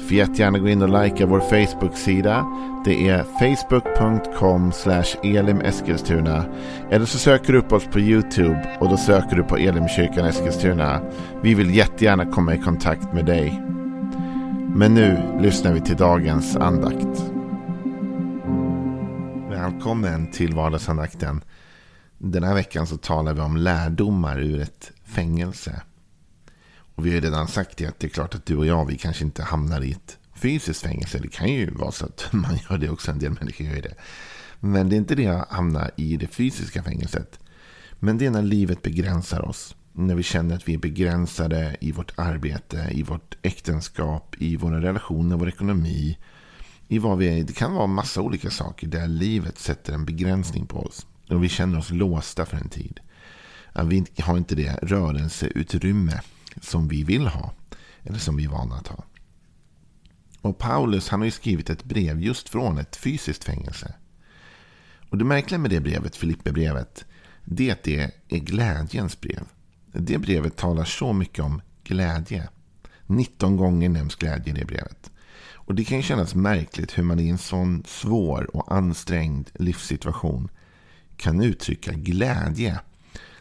Får jättegärna gå in och likea vår Facebook-sida. Det är facebook.com elimeskilstuna. Eller så söker du upp oss på YouTube och då söker du på Elimkyrkan Eskilstuna. Vi vill jättegärna komma i kontakt med dig. Men nu lyssnar vi till dagens andakt. Välkommen till vardagsandakten. Den här veckan så talar vi om lärdomar ur ett fängelse. Och vi har ju redan sagt det att det är klart att du och jag, vi kanske inte hamnar i ett fysiskt fängelse. Det kan ju vara så att man gör det också. En del människor gör det. Men det är inte det att hamna i det fysiska fängelset. Men det är när livet begränsar oss. När vi känner att vi är begränsade i vårt arbete, i vårt äktenskap, i våra relationer, vår ekonomi. I vad vi är. Det kan vara massa olika saker där livet sätter en begränsning på oss. Och vi känner oss låsta för en tid. Vi har inte det rörelseutrymme som vi vill ha. Eller som vi är vana att ha. Och Paulus han har ju skrivit ett brev just från ett fysiskt fängelse. Och det märkliga med det brevet, Filipperbrevet, det är att det är glädjens brev. Det brevet talar så mycket om glädje. 19 gånger nämns glädje i det brevet. Och det kan ju kännas märkligt hur man i en sån svår och ansträngd livssituation kan uttrycka glädje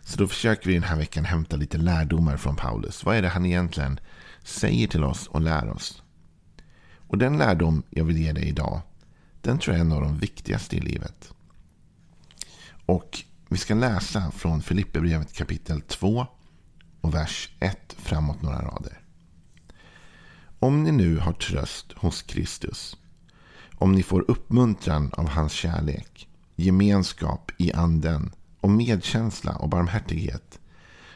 så då försöker vi den här veckan hämta lite lärdomar från Paulus. Vad är det han egentligen säger till oss och lär oss? Och den lärdom jag vill ge dig idag, den tror jag är en av de viktigaste i livet. Och vi ska läsa från Filipperbrevet kapitel 2 och vers 1 framåt några rader. Om ni nu har tröst hos Kristus, om ni får uppmuntran av hans kärlek, gemenskap i anden och medkänsla och barmhärtighet.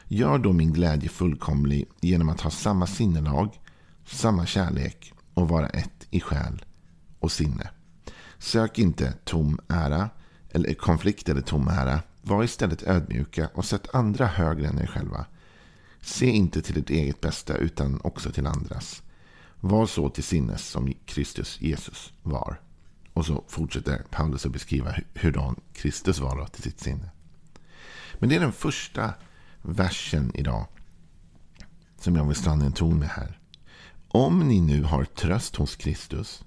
Gör då min glädje fullkomlig genom att ha samma sinnelag, samma kärlek och vara ett i själ och sinne. Sök inte tom ära eller konflikt eller tom ära. Var istället ödmjuka och sätt andra högre än er själva. Se inte till ert eget bästa utan också till andras. Var så till sinnes som Kristus Jesus var. Och så fortsätter Paulus att beskriva hur Kristus var till sitt sinne. Men det är den första versen idag som jag vill stanna en ton med här. Om ni nu har tröst hos Kristus,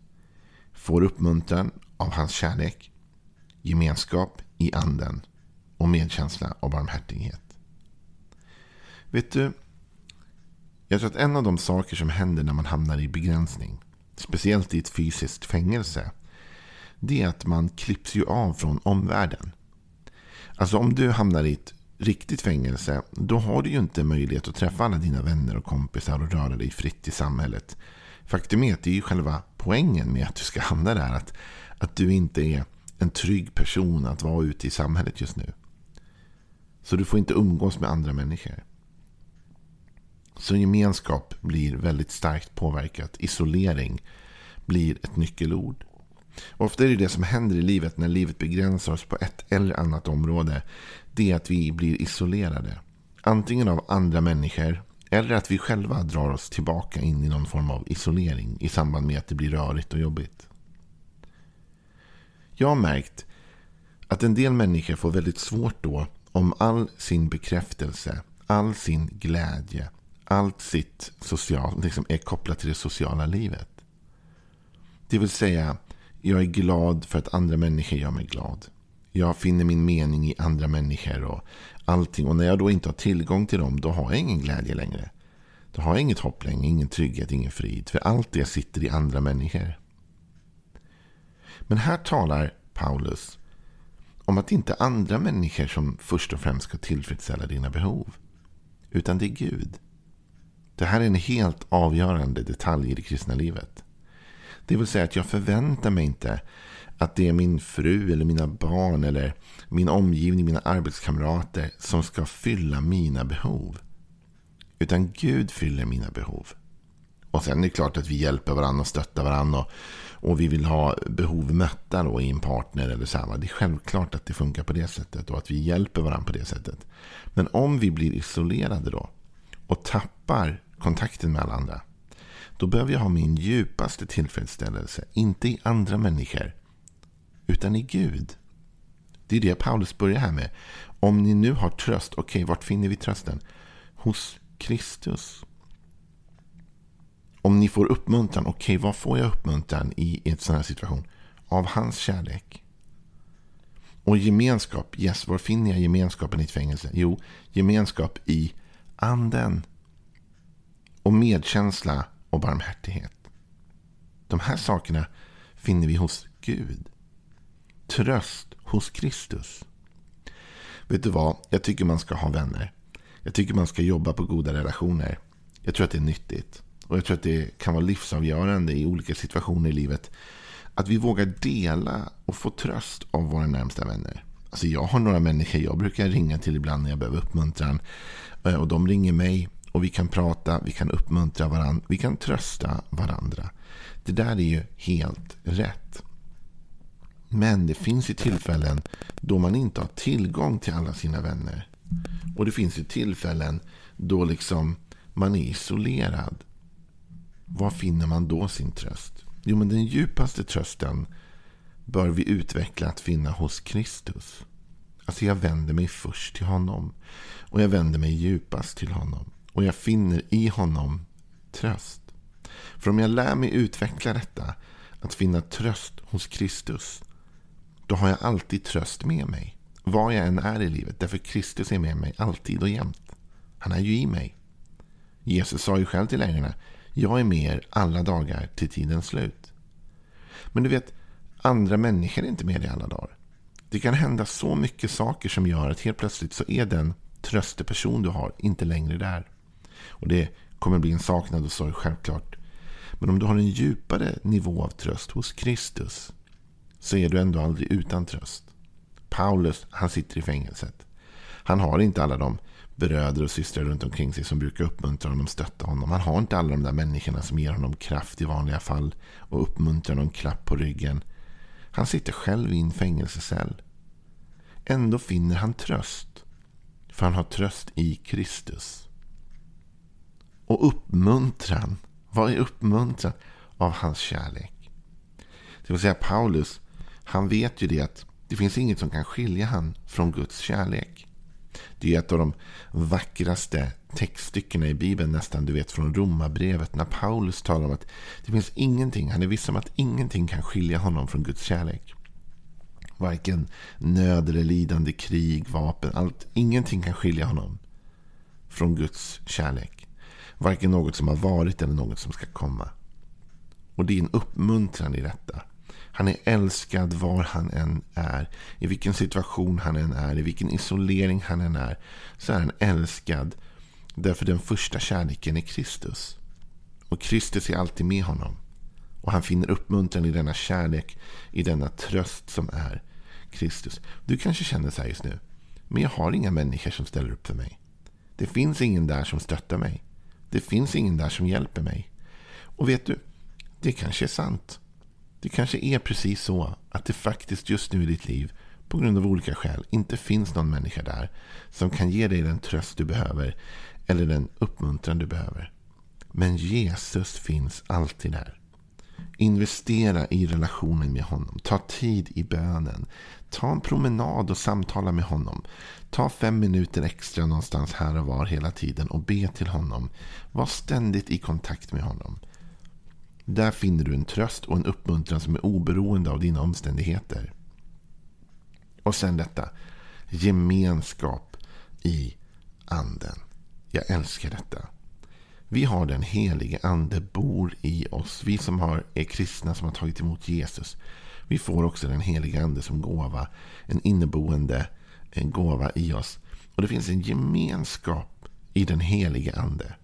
får uppmuntran av hans kärlek, gemenskap i anden och medkänsla och barmhärtighet. Vet du, jag tror att en av de saker som händer när man hamnar i begränsning, speciellt i ett fysiskt fängelse, det är att man klipps ju av från omvärlden. Alltså om du hamnar i ett riktigt fängelse, då har du ju inte möjlighet att träffa alla dina vänner och kompisar och röra dig fritt i samhället. Faktum är att det är ju själva poängen med att du ska hamna där. Att, att du inte är en trygg person att vara ute i samhället just nu. Så du får inte umgås med andra människor. Så gemenskap blir väldigt starkt påverkat. Isolering blir ett nyckelord. Ofta är det det som händer i livet när livet begränsar oss på ett eller annat område. Det är att vi blir isolerade. Antingen av andra människor eller att vi själva drar oss tillbaka in i någon form av isolering i samband med att det blir rörigt och jobbigt. Jag har märkt att en del människor får väldigt svårt då om all sin bekräftelse, all sin glädje, allt sitt social, liksom är kopplat till det sociala livet. Det vill säga jag är glad för att andra människor gör mig glad. Jag finner min mening i andra människor och allting. Och när jag då inte har tillgång till dem, då har jag ingen glädje längre. Då har jag inget hopp längre, ingen trygghet, ingen frid. För allt det sitter i andra människor. Men här talar Paulus om att det inte är andra människor som först och främst ska tillfredsställa dina behov. Utan det är Gud. Det här är en helt avgörande detalj i det kristna livet. Det vill säga att jag förväntar mig inte att det är min fru eller mina barn eller min omgivning, mina arbetskamrater som ska fylla mina behov. Utan Gud fyller mina behov. Och sen är det klart att vi hjälper varandra och stöttar varandra. Och, och vi vill ha behov mötta då i en partner eller så här. Det är självklart att det funkar på det sättet och att vi hjälper varandra på det sättet. Men om vi blir isolerade då och tappar kontakten med alla andra. Då behöver jag ha min djupaste tillfredsställelse, inte i andra människor, utan i Gud. Det är det Paulus börjar här med. Om ni nu har tröst, okej, okay, vart finner vi trösten? Hos Kristus. Om ni får uppmuntran, okej, okay, vad får jag uppmuntran i en sån här situation? Av hans kärlek. Och gemenskap, yes, var finner jag gemenskapen i ett fängelse? Jo, gemenskap i anden. Och medkänsla och barmhärtighet. De här sakerna finner vi hos Gud. Tröst hos Kristus. Vet du vad? Jag tycker man ska ha vänner. Jag tycker man ska jobba på goda relationer. Jag tror att det är nyttigt. Och jag tror att det kan vara livsavgörande i olika situationer i livet. Att vi vågar dela och få tröst av våra närmsta vänner. Alltså jag har några människor jag brukar ringa till ibland när jag behöver uppmuntran. Eh, och de ringer mig och vi kan prata, vi kan uppmuntra varandra, vi kan trösta varandra. Det där är ju helt rätt. Men det finns ju tillfällen då man inte har tillgång till alla sina vänner. Och det finns ju tillfällen då liksom man är isolerad. Var finner man då sin tröst? Jo, men den djupaste trösten bör vi utveckla att finna hos Kristus. Alltså jag vänder mig först till honom. Och jag vänder mig djupast till honom. Och jag finner i honom tröst. För om jag lär mig utveckla detta, att finna tröst hos Kristus, då har jag alltid tröst med mig. Var jag än är i livet. Därför Kristus är med mig alltid och jämt. Han är ju i mig. Jesus sa ju själv till lärjungarna. Jag är med er alla dagar till tidens slut. Men du vet, andra människor är inte med dig alla dagar. Det kan hända så mycket saker som gör att helt plötsligt så är den trösteperson du har inte längre där. Och det kommer bli en saknad och sorg självklart. Men om du har en djupare nivå av tröst hos Kristus så är du ändå aldrig utan tröst. Paulus, han sitter i fängelset. Han har inte alla de bröder och systrar runt omkring sig som brukar uppmuntra honom och stötta honom. Han har inte alla de där människorna som ger honom kraft i vanliga fall och uppmuntrar honom klapp på ryggen. Han sitter själv i en fängelsecell. Ändå finner han tröst. För han har tröst i Kristus. Och uppmuntran. Vad är uppmuntran? Av hans kärlek. Det vill säga Paulus, han vet ju det att det finns inget som kan skilja han från Guds kärlek. Det är ett av de vackraste textstyckena i Bibeln nästan, du vet från Romarbrevet. När Paulus talar om att det finns ingenting, han är viss om att ingenting kan skilja honom från Guds kärlek. Varken nöd eller lidande, krig, vapen, allt. Ingenting kan skilja honom från Guds kärlek. Varken något som har varit eller något som ska komma. Och det är en uppmuntran i detta. Han är älskad var han än är. I vilken situation han än är. I vilken isolering han än är. Så är han älskad. Därför den första kärleken är Kristus. Och Kristus är alltid med honom. Och han finner uppmuntran i denna kärlek. I denna tröst som är Kristus. Du kanske känner så här just nu. Men jag har inga människor som ställer upp för mig. Det finns ingen där som stöttar mig. Det finns ingen där som hjälper mig. Och vet du, det kanske är sant. Det kanske är precis så att det faktiskt just nu i ditt liv på grund av olika skäl inte finns någon människa där som kan ge dig den tröst du behöver eller den uppmuntran du behöver. Men Jesus finns alltid där. Investera i relationen med honom. Ta tid i bönen. Ta en promenad och samtala med honom. Ta fem minuter extra någonstans här och var hela tiden och be till honom. Var ständigt i kontakt med honom. Där finner du en tröst och en uppmuntran som är oberoende av dina omständigheter. Och sen detta. Gemenskap i anden. Jag älskar detta. Vi har den helige ande bor i oss. Vi som har, är kristna som har tagit emot Jesus. Vi får också den helige ande som gåva. En inneboende en gåva i oss. Och det finns en gemenskap i den helige ande.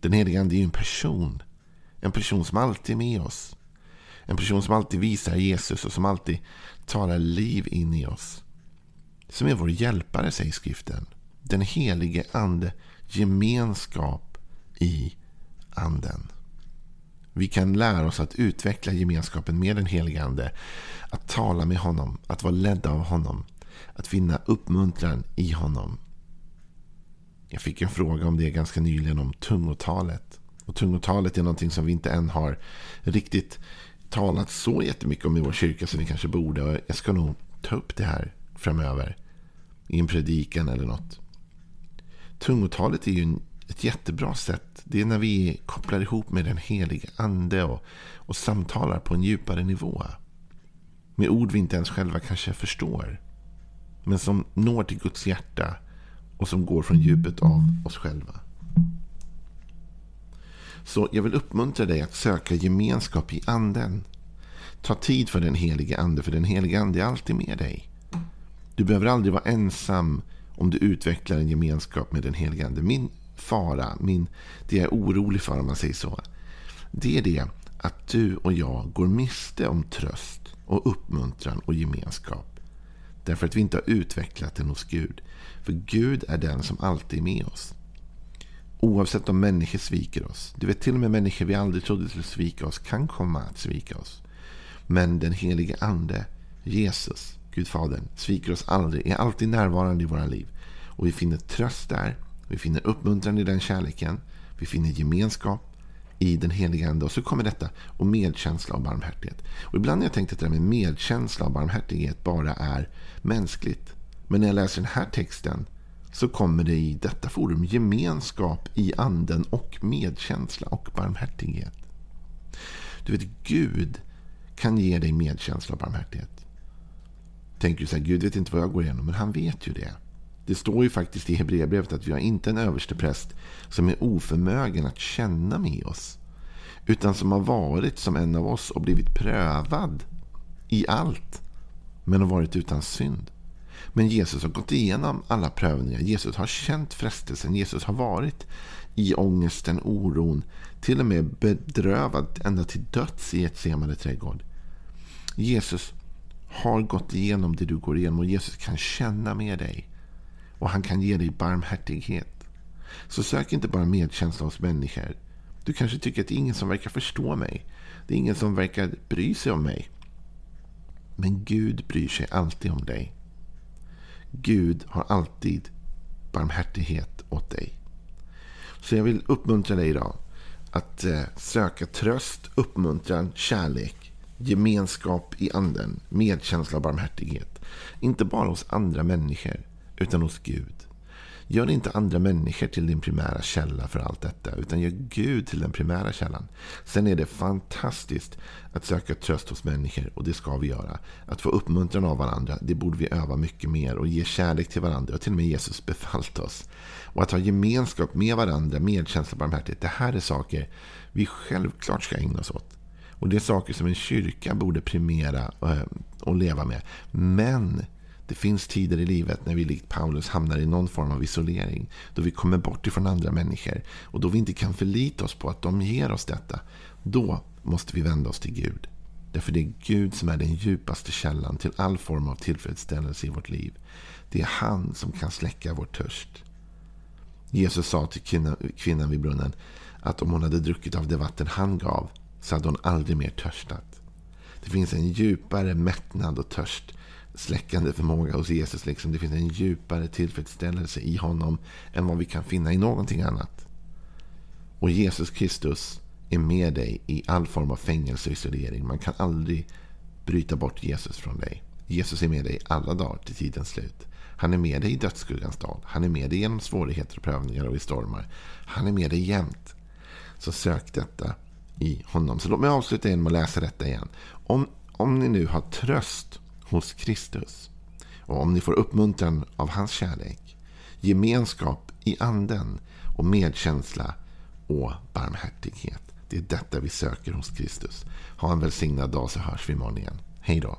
Den helige ande är ju en person. En person som alltid är med oss. En person som alltid visar Jesus och som alltid talar liv in i oss. Som är vår hjälpare, säger skriften. Den helige ande, gemenskap i anden. Vi kan lära oss att utveckla gemenskapen med den helige Ande. Att tala med honom, att vara ledda av honom. Att finna uppmuntran i honom. Jag fick en fråga om det ganska nyligen om tungotalet. Och tungotalet är någonting som vi inte än har riktigt talat så jättemycket om i vår kyrka som vi kanske borde. Och jag ska nog ta upp det här framöver. I en predikan eller något. Tungotalet är ju ett jättebra sätt. Det är när vi kopplar ihop med den helige ande och, och samtalar på en djupare nivå. Med ord vi inte ens själva kanske förstår. Men som når till Guds hjärta och som går från djupet av oss själva. Så jag vill uppmuntra dig att söka gemenskap i anden. Ta tid för den helige ande, för den helige ande är alltid med dig. Du behöver aldrig vara ensam om du utvecklar en gemenskap med den helige ande. Min fara, min, det jag är orolig för om man säger så, det är det att du och jag går miste om tröst och uppmuntran och gemenskap. Därför att vi inte har utvecklat den hos Gud. För Gud är den som alltid är med oss. Oavsett om människor sviker oss. Du vet till och med människor vi aldrig trodde skulle svika oss kan komma att svika oss. Men den helige ande, Jesus, Gud Fadern, sviker oss aldrig, är alltid närvarande i våra liv. Och vi finner tröst där, vi finner uppmuntran i den kärleken, vi finner gemenskap i den heliga Ande. Och så kommer detta och medkänsla och barmhärtighet. Och ibland har jag tänkt att det där med medkänsla och barmhärtighet bara är mänskligt. Men när jag läser den här texten så kommer det i detta forum gemenskap i anden och medkänsla och barmhärtighet. Du vet, Gud kan ge dig medkänsla och barmhärtighet. Tänker du så här, Gud vet inte vad jag går igenom, men han vet ju det. Det står ju faktiskt i Hebreerbrevet att vi har inte en överstepräst som är oförmögen att känna med oss. Utan som har varit som en av oss och blivit prövad i allt. Men har varit utan synd. Men Jesus har gått igenom alla prövningar. Jesus har känt frestelsen. Jesus har varit i ångesten, oron. Till och med bedrövad ända till döds i ett semade trädgård. Jesus har gått igenom det du går igenom och Jesus kan känna med dig. Och han kan ge dig barmhärtighet. Så sök inte bara medkänsla hos människor. Du kanske tycker att det är ingen som verkar förstå mig. Det är ingen som verkar bry sig om mig. Men Gud bryr sig alltid om dig. Gud har alltid barmhärtighet åt dig. Så jag vill uppmuntra dig idag att eh, söka tröst, uppmuntran, kärlek, gemenskap i anden, medkänsla och barmhärtighet. Inte bara hos andra människor, utan hos Gud. Gör inte andra människor till din primära källa för allt detta. Utan gör Gud till den primära källan. Sen är det fantastiskt att söka tröst hos människor. Och det ska vi göra. Att få uppmuntran av varandra. Det borde vi öva mycket mer. Och ge kärlek till varandra. Och till och med Jesus befallt oss. Och att ha gemenskap med varandra. Medkänsla och barmhärtighet. Det här är saker vi självklart ska ägna oss åt. Och det är saker som en kyrka borde primera eh, och leva med. Men det finns tider i livet när vi likt Paulus hamnar i någon form av isolering. Då vi kommer bort ifrån andra människor. Och då vi inte kan förlita oss på att de ger oss detta. Då måste vi vända oss till Gud. Därför det är Gud som är den djupaste källan till all form av tillfredsställelse i vårt liv. Det är han som kan släcka vår törst. Jesus sa till kvinnan, kvinnan vid brunnen att om hon hade druckit av det vatten han gav så hade hon aldrig mer törstat. Det finns en djupare mättnad och törst släckande förmåga hos Jesus. Liksom. Det finns en djupare tillfredsställelse i honom än vad vi kan finna i någonting annat. Och Jesus Kristus är med dig i all form av fängelse och isolering. Man kan aldrig bryta bort Jesus från dig. Jesus är med dig alla dagar till tidens slut. Han är med dig i dödsskuggans dal. Han är med dig genom svårigheter och prövningar och i stormar. Han är med dig jämt. Så sök detta i honom. Så låt mig avsluta genom att läsa detta igen. Om, om ni nu har tröst hos Kristus och om ni får uppmuntran av hans kärlek, gemenskap i anden och medkänsla och barmhärtighet. Det är detta vi söker hos Kristus. Ha en välsignad dag så hörs vi imorgon igen. Hej då.